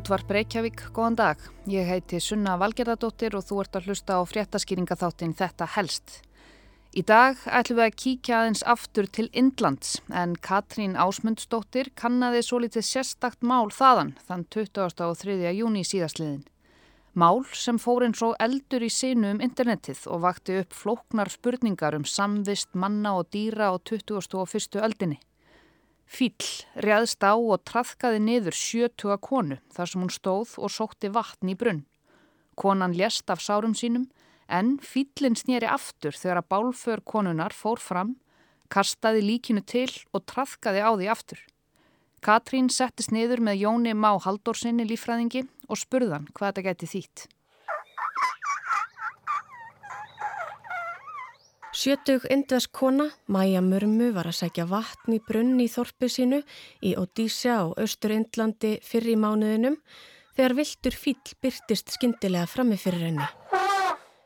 Útvar Breykjavík, góðan dag. Ég heiti Sunna Valgerðardóttir og þú ert að hlusta á fréttaskýringatháttin Þetta helst. Í dag ætlum við að kíkja aðeins aftur til Indlands en Katrín Ásmundsdóttir kannaði svo litið sérstakt mál þaðan þann 23. júni síðastliðin. Mál sem fór eins og eldur í sinu um internetið og vakti upp flóknar spurningar um samvist manna og dýra á 21. öldinni. Fíl réðst á og trafkaði niður sjötuga konu þar sem hún stóð og sótti vatn í brunn. Konan lést af sárum sínum en fílinn snýri aftur þegar að bálför konunar fór fram, kastaði líkinu til og trafkaði á því aftur. Katrín settist niður með Jóni Má Haldórsinni lífræðingi og spurðan hvað þetta geti þýtt. Sjötug indvesk kona, Maja Mörmu, var að sækja vatn í brunn í þorpu sínu í Odísja á Östur-Indlandi fyrir í mánuðinum þegar viltur fíl byrtist skindilega frammi fyrir henni.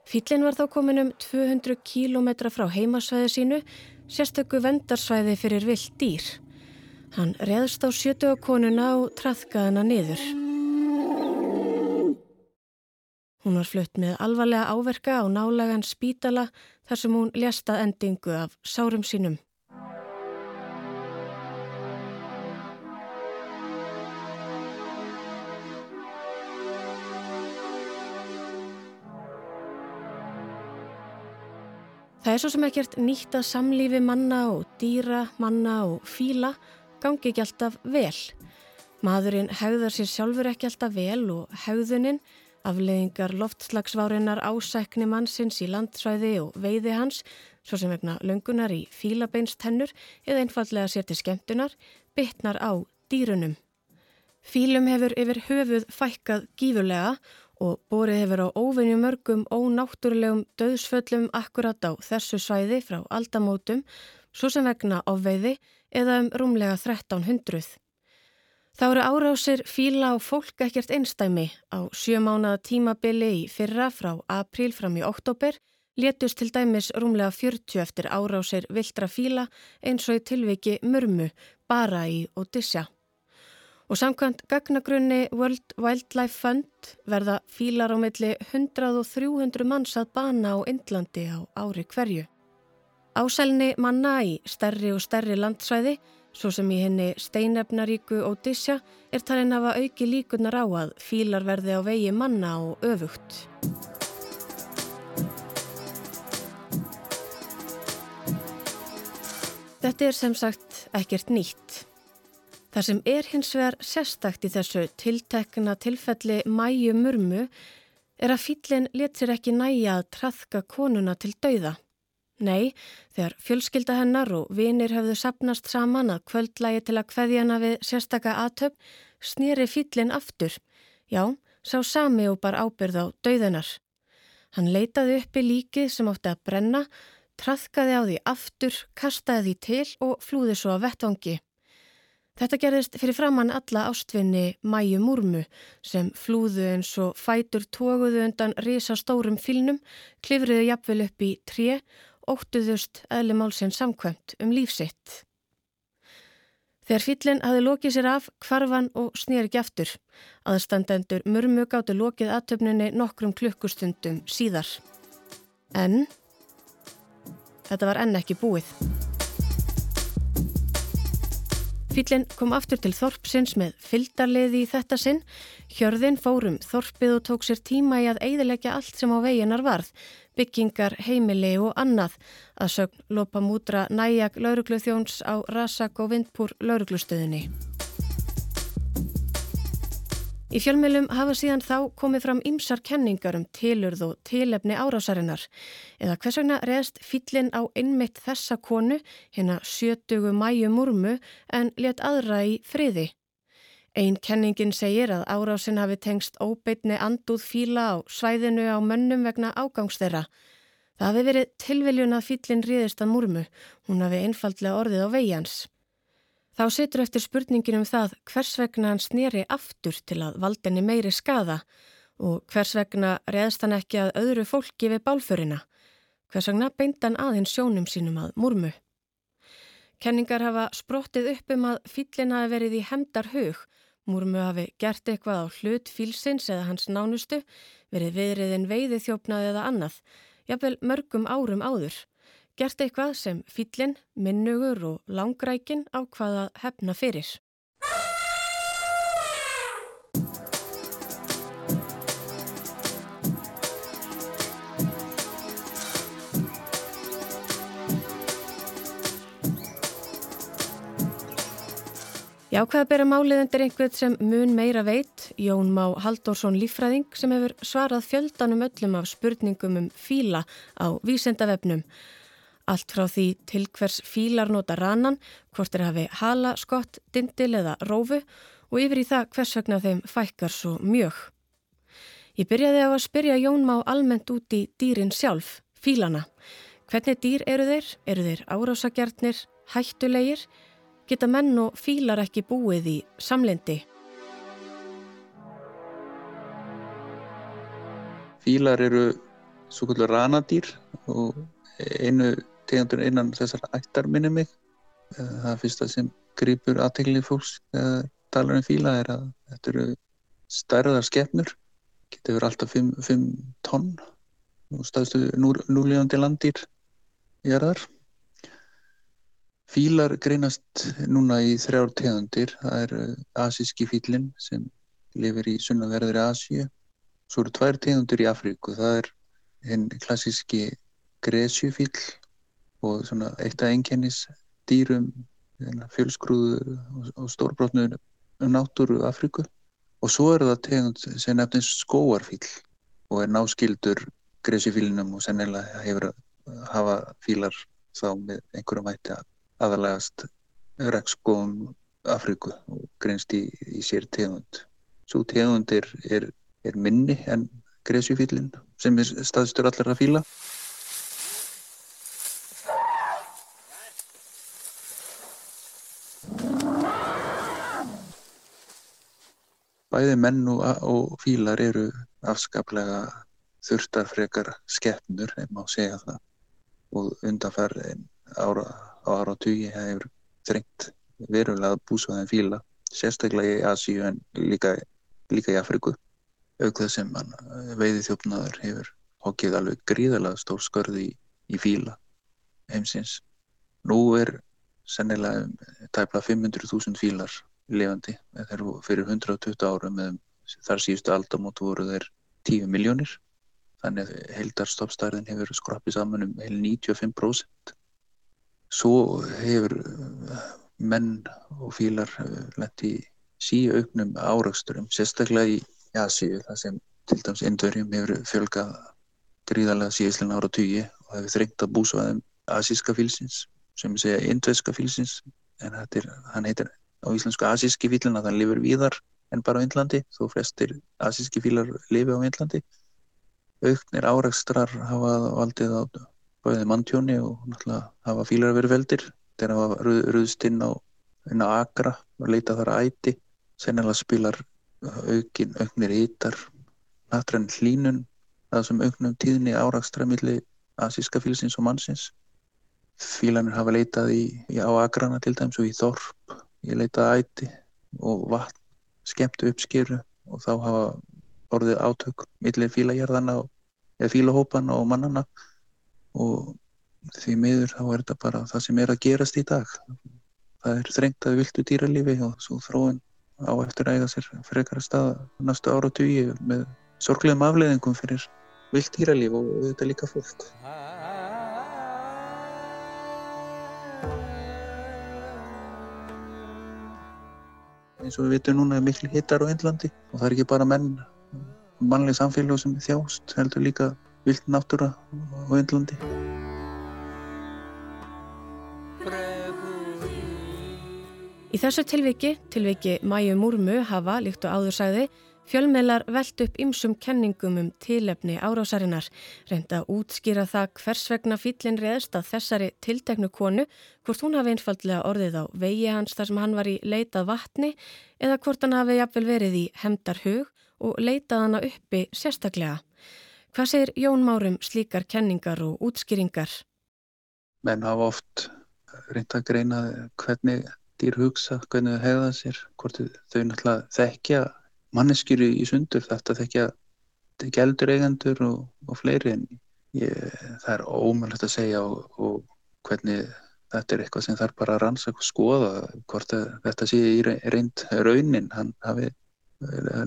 Fílinn var þá komin um 200 kílometra frá heimasvæði sínu, sérstöku vendarsvæði fyrir vilt dýr. Hann reðst á sjötuga konuna og trafkaði hana niður. Hún var flutt með alvarlega áverka á nálagan spítala þar sem hún ljasta endingu af sárum sínum. Það er svo sem ekkert nýtt að samlífi manna og dýra, manna og fíla gangi ekki alltaf vel. Maðurinn hegðar sér sjálfur ekki alltaf vel og hegðuninn Afleðingar loftslagsvárinnar ásækni mannsins í landsvæði og veiði hans, svo sem vegna löngunar í fílabeinstennur eða einfallega sér til skemmtunar, bytnar á dýrunum. Fílum hefur yfir höfuð fækkað gífurlega og borið hefur á óvinni mörgum ónáttúrulegum döðsföllum akkurat á þessu svæði frá aldamótum, svo sem vegna ofveiði eða um rúmlega 1300. Þá eru árásir fíla á fólk ekkert einstæmi á sjömánaða tímabili í fyrra frá april fram í oktober létust til dæmis rúmlega 40 eftir árásir viltra fíla eins og í tilviki mörmu bara í Odissja. Og samkvæmt gagnagrunni World Wildlife Fund verða fílar á milli 100 og 300 manns að bana á Indlandi á ári hverju. Ásælni manna í stærri og stærri landsvæði Svo sem í henni steinefnaríku Odissja er talin hafa auki líkunar á að fílar verði á vegi manna og öfugt. Þetta er sem sagt ekkert nýtt. Það sem er hins vegar sérstakt í þessu tiltekna tilfelli mæju mörmu er að fílinn letir ekki næja að trafka konuna til dauða. Nei, þegar fjölskylda hennar og vinir hefðu sapnast saman að kvöldlægi til að kveðjana við sérstaka aðtöp, snýri fýllin aftur. Já, sá sami og bar ábyrð á dauðunar. Hann leitaði uppi líkið sem átti að brenna, trafkaði á því aftur, kastaði því til og flúði svo að vettvangi. Þetta gerðist fyrir framann alla ástvinni Mæju Múrmu sem flúðu eins og fætur tóguðu undan risastórum fylnum, klifriðu jafnvel upp í tré óttuðust eðli málsinn samkvæmt um lífsitt. Þegar fyllin hafi lokið sér af kvarfan og snýr ekki aftur. Aðstandendur mörmu gáttu lokið aðtöfninni nokkrum klukkustundum síðar. En þetta var enn ekki búið. Fyllin kom aftur til Þorpsins með fyldarliði í þetta sinn. Hjörðin fórum Þorpið og tók sér tíma í að eidilegja allt sem á veginar varð, byggingar, heimili og annað, að sögn Lopa Múdra næjag laurugluþjóns á Rasak og Vindpúr lauruglustöðinni. Í fjölmjölum hafa síðan þá komið fram ymsar kenningar um tilurð og tilefni árásarinnar eða hvers vegna reðst fyllin á innmitt þessa konu hérna sjötugu mæju múrmu en let aðra í friði. Einn kenningin segir að árásin hafi tengst óbeitni andúð fíla á svæðinu á mönnum vegna ágangsþeirra. Það hafi verið tilviljun að fyllin riðist að múrmu, hún hafi einfaldlega orðið á veigjans. Þá setur eftir spurningin um það hvers vegna hann snýri aftur til að valdinni meiri skada og hvers vegna reðst hann ekki að öðru fólki við bálförina, hvers vegna beindan aðeins sjónum sínum að múrmu. Kenningar hafa sprottið upp um að fyllin hafi verið í hemdar hug, Múrmu hafi gert eitthvað á hlut fílsins eða hans nánustu, verið viðriðin veiði þjófnað eða annað, jafnvel mörgum árum áður. Gert eitthvað sem fílinn, minnugur og langrækin á hvaða hefna fyrir. Já, hvað bera málið undir einhvern sem mun meira veit, Jón Má Haldórsson Lífræðing sem hefur svarað fjöldanum öllum af spurningum um fíla á vísendavefnum. Allt frá því til hvers fílar nota rannan, hvort er hafi hala, skott, dindil eða rófu og yfir í það hvers vegna þeim fækkar svo mjög. Ég byrjaði á að spyrja Jón Má almennt út í dýrin sjálf, fílana. Hvernig dýr eru þeir? Eru þeir árásagjarnir, hættulegir? geta menn og fílar ekki búið í samlendi. Fílar eru svo kvöldur ranadýr og einu tegandur innan þessar ættar minni mig. Það fyrsta sem grýpur aðteglið fólks þegar talar um fíla er að þetta eru stærðar skefnur, getur verið alltaf 5 tonn og staðstu núlíðandi landýr í erðar. Fílar greinast núna í þrjár tegundir. Það er uh, asíski fílinn sem lifir í sunnaverðri Asíu. Svo eru tvær tegundir í Afríku. Það er henn klassíski gresjufíl og svona eitt af enkennis dýrum hérna, fjölsgrúðu og stórbrotnu náttúru Afríku. Og svo er það tegund sem nefnist skóarfíl og er náskildur gresjufílinum og sennilega hefur að hafa fílar þá með einhverjum hætti að aðalegast regnskóum Afríku og greinst í, í sér tegund. Svo tegund er, er, er minni en gresjufílinn sem er staðstur allar að fíla. Bæði menn og, og fílar eru afskaplega þurftarfrekar skeppnur, ef maður segja það, og undanferðin ára á áratugi hefur þrengt verulega búsvæðin fíla sérstaklega í Asíu en líka, líka í Afriku auk þess sem veiði þjófnaður hefur hokkið alveg gríðarlega stór skörði í, í fíla heimsins. Nú er sennilega tæpla 500.000 fílar lifandi. Þeir fyrir 120 árum með þar síðustu aldamót voru þeir 10 miljónir þannig að heildarstoppstærðin hefur skrapið saman um heil 95% Svo hefur eh, menn og fílar eh, lendi síu auknum áraugsturum, sérstaklega í Asíu, það sem til dæms indverjum hefur fjölgað gríðarlega síðislega ára tugi og hefur þrengt að búsvaðum asíska fílsins, sem segja indveska fílsins, en er, hann heitir á íslensku asíski fílin að hann lifur víðar en bara á Índlandi, þó flestir asíski fílar lifi á Índlandi. Auknir áraugstrar hafa valdið á bæðið manntjóni og náttúrulega hafa fílar vera veldir. Þeir hafa ruð, ruðst inn á, inn á agra og leita þar að æti. Sennilega spilar aukin auknir ytar nattræn hlínun það sem auknum tíðni árakstra millir asíska fílsins og mannsins. Fílanir hafa leitað í, í á agrana til dæms og í þorp ég leitaði æti og vatn skemmtu uppskeru og þá hafa orðið átök millir fílajarðana eða fílahópana og mannana og því miður þá er þetta bara það sem er að gerast í dag. Það er þrengt að viltu dýralífi og svo þróun á eftir að eiga sér frekar að staða næstu ára tugi með sorglegum afleðingum fyrir vilt dýralíf og þetta líka fólk eins og við vitum núna er miklu hittar á Índlandi og það er ekki bara menn mannleg samfélag sem þjást heldur líka vilt náttúra á Índlandi. Í þessu tilviki, tilviki Mæju Múrmu hafa, líkt og áður sagði, fjölmeðlar veld upp ymsum kenningum um tilefni árásarinnar, reynda að útskýra það hvers vegna fýllin reðst að þessari tilteknu konu, hvort hún hafi einfallega orðið á vegi hans þar sem hann var í leitað vatni eða hvort hann hafi jafnvel verið í hemdar hug og leitað hana uppi sérstaklega. Hvað segir Jón Márum slíkar kenningar og útskýringar? Menn hafa oft reynd að greina hvernig dýr hugsa, hvernig þau hegða sér, hvort þau náttúrulega þekkja manneskjur í sundur, þetta þekkja gældur eigendur og, og fleiri en ég, það er ómögulegt að segja og, og hvernig þetta er eitthvað sem þarf bara að rannsaka og skoða hvort þetta sé í reynd raunin, hann hafi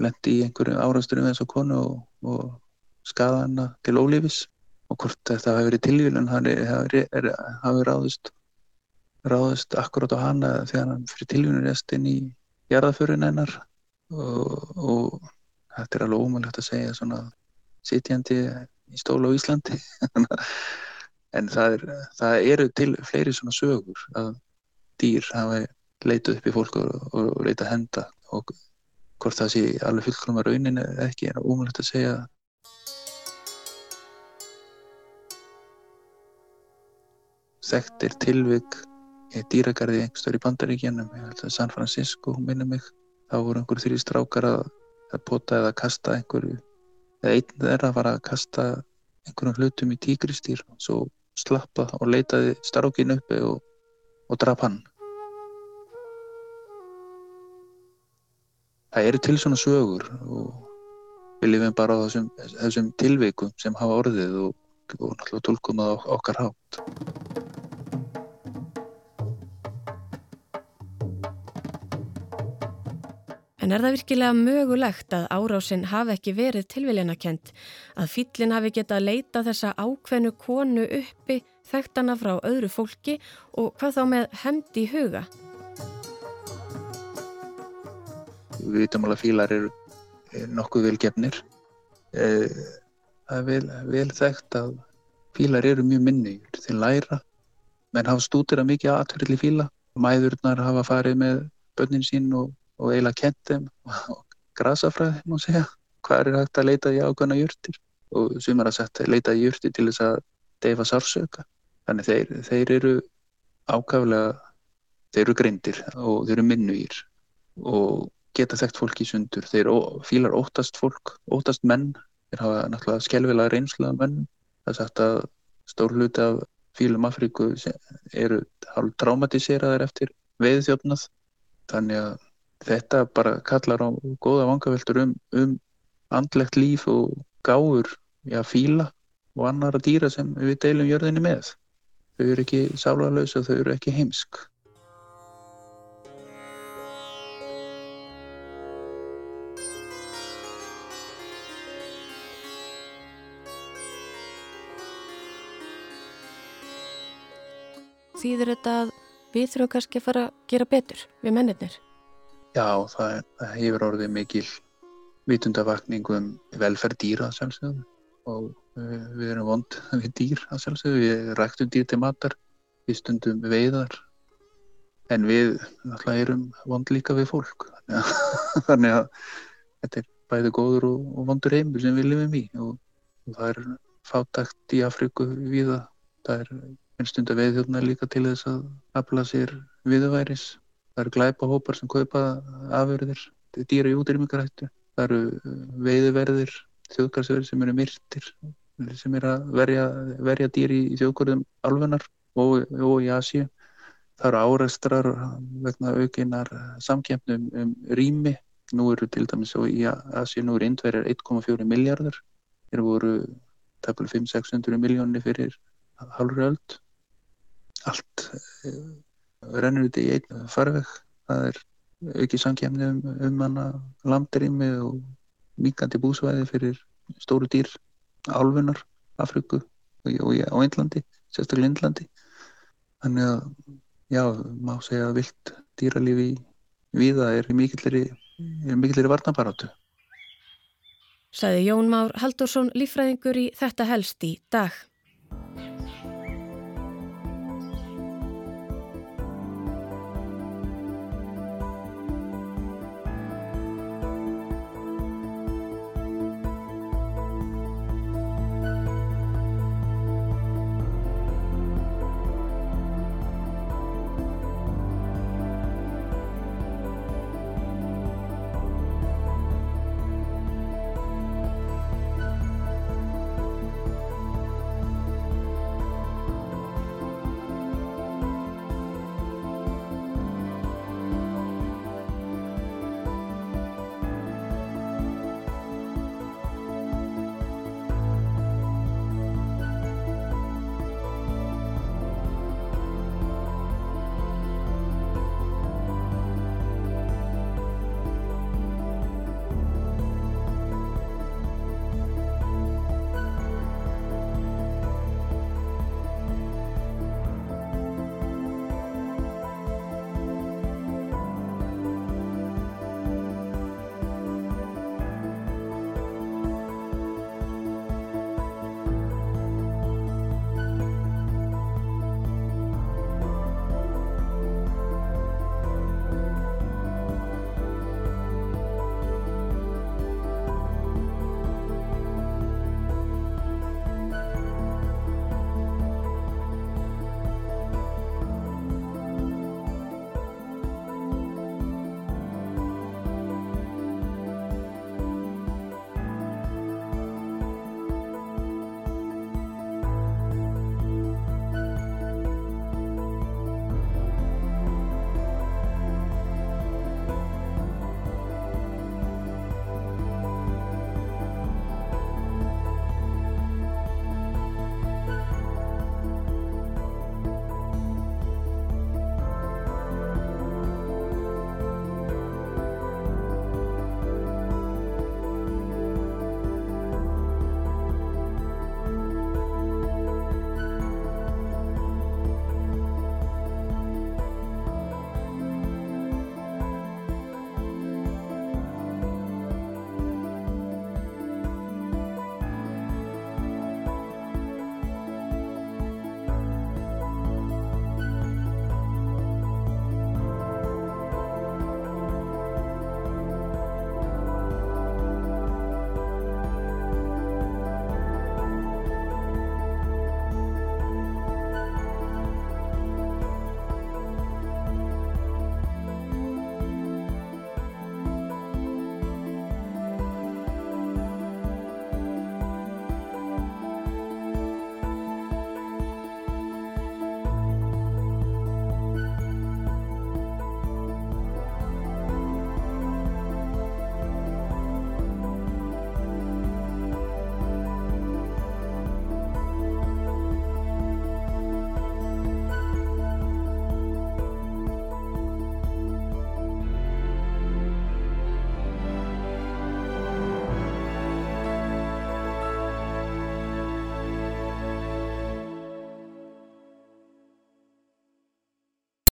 lendi í einhverju árasturum eins og konu og, og skada hana til ólífis og hvort þetta hafi verið tilvílun hann hafi ráðist ráðist akkurát á hana þegar hann fyrir tilvílunarest inn í jarðaförun hennar og, og þetta er alveg ómulagt að segja svona sitjandi í stóla á Íslandi. En það, er, það eru til fleiri svona sögur að dýr hafi leitað upp í fólk og, og leitað henda og hvort það sé alveg fullkomar raunin eða ekki er ómulagt að segja. Þekktir tilvig í dýragarði einhverstaður í Bandaríkjanum, að San Francisco, minna mig, þá voru einhverju þrjí strákar að, að pota eða kasta einhverju, eða einn þeirra var að kasta einhverjum hlutum í tíkristýr svo slappa og leitaði strákin uppi og, og draf hann. Það eru til svona sögur og við lifum bara á þessum, þessum tilveikum sem hafa orðið og, og náttúrulega tólkum að okkar hátt. En er það virkilega mögulegt að árásinn hafi ekki verið tilviljanakent, að fýllin hafi getað leita þessa ákveðnu konu uppi þekktana frá öðru fólki og hvað þá með hemdi í huga? Við vitum alveg að fílar eru nokkuð velgefnir. Eh, það er vel, vel þekkt að fílar eru mjög minni til læra, menn hafa stútir að mikið aðtverðli fíla. Mæðurnar hafa farið með börnin sín og og eiginlega kent þeim grasafræði, má segja, hvað er hægt að leita í ákvæmna júrtir og sumar að setja leita í júrtir til þess að deyfa sársöka. Þannig þeir, þeir eru ákvæmlega, þeir eru greindir og þeir eru minnugýr og geta þekkt fólk í sundur. Þeir fílar óttast fólk, óttast menn, þeir hafa náttúrulega skjálfilega reynslega menn. Það er sagt að stór hluti af fílum Afríku eru hálf traumatiseiraðar eftir veiðþjófnað. Þannig að þetta bara kallar á góða vangaveltur um, um andlegt líf og gáur já, fíla og annara dýra sem við deilum jörðinni með. Þau eru ekki sálarlaus og þau eru ekki heimsk. Þýðir þetta að við þurfum kannski að fara að gera betur við mennirnir? Já, það, það hefur orðið mikil vitundavakning um velferð dýra sjálfsögum og uh, við erum vond við dýr að sjálfsögum, við ræktum dýr til matar, við stundum veiðar. En við náttúrulega erum vond líka við fólk. Þannig að þetta er bæði góður og, og vondur heimur sem við lifum í. Og, og það er fátakt í Afriku viða, það er einstund að veiðhjóðna líka til þess að afla sér viðværis Það eru glæpahópar sem kaupa afurðir, dýra í útrýmingarættu. Það eru uh, veiðverðir, þjóðgarsverðir sem eru myrtir, sem eru að verja, verja dýri í þjóðgörðum alvenar og, og í Asíu. Það eru áreistrar vegna aukinar samkjöfnum um rými. Nú eru til dæmis og í Asíu nú eru indverjar 1,4 miljardar. Þeir voru tafnilega 500-600 miljónir fyrir halvri öld. Allt rennur út í einn farveg. Það er ekki samkjæmni um, um hana landrými og mikandi búsvæði fyrir stóru dýr álfunar, Afriku og á Índlandi, sérstaklega Índlandi þannig að já, má segja að vilt dýralífi viða er mikillir varnabarátu Saði Jón Már Haldursson lífræðingur í Þetta helst í dag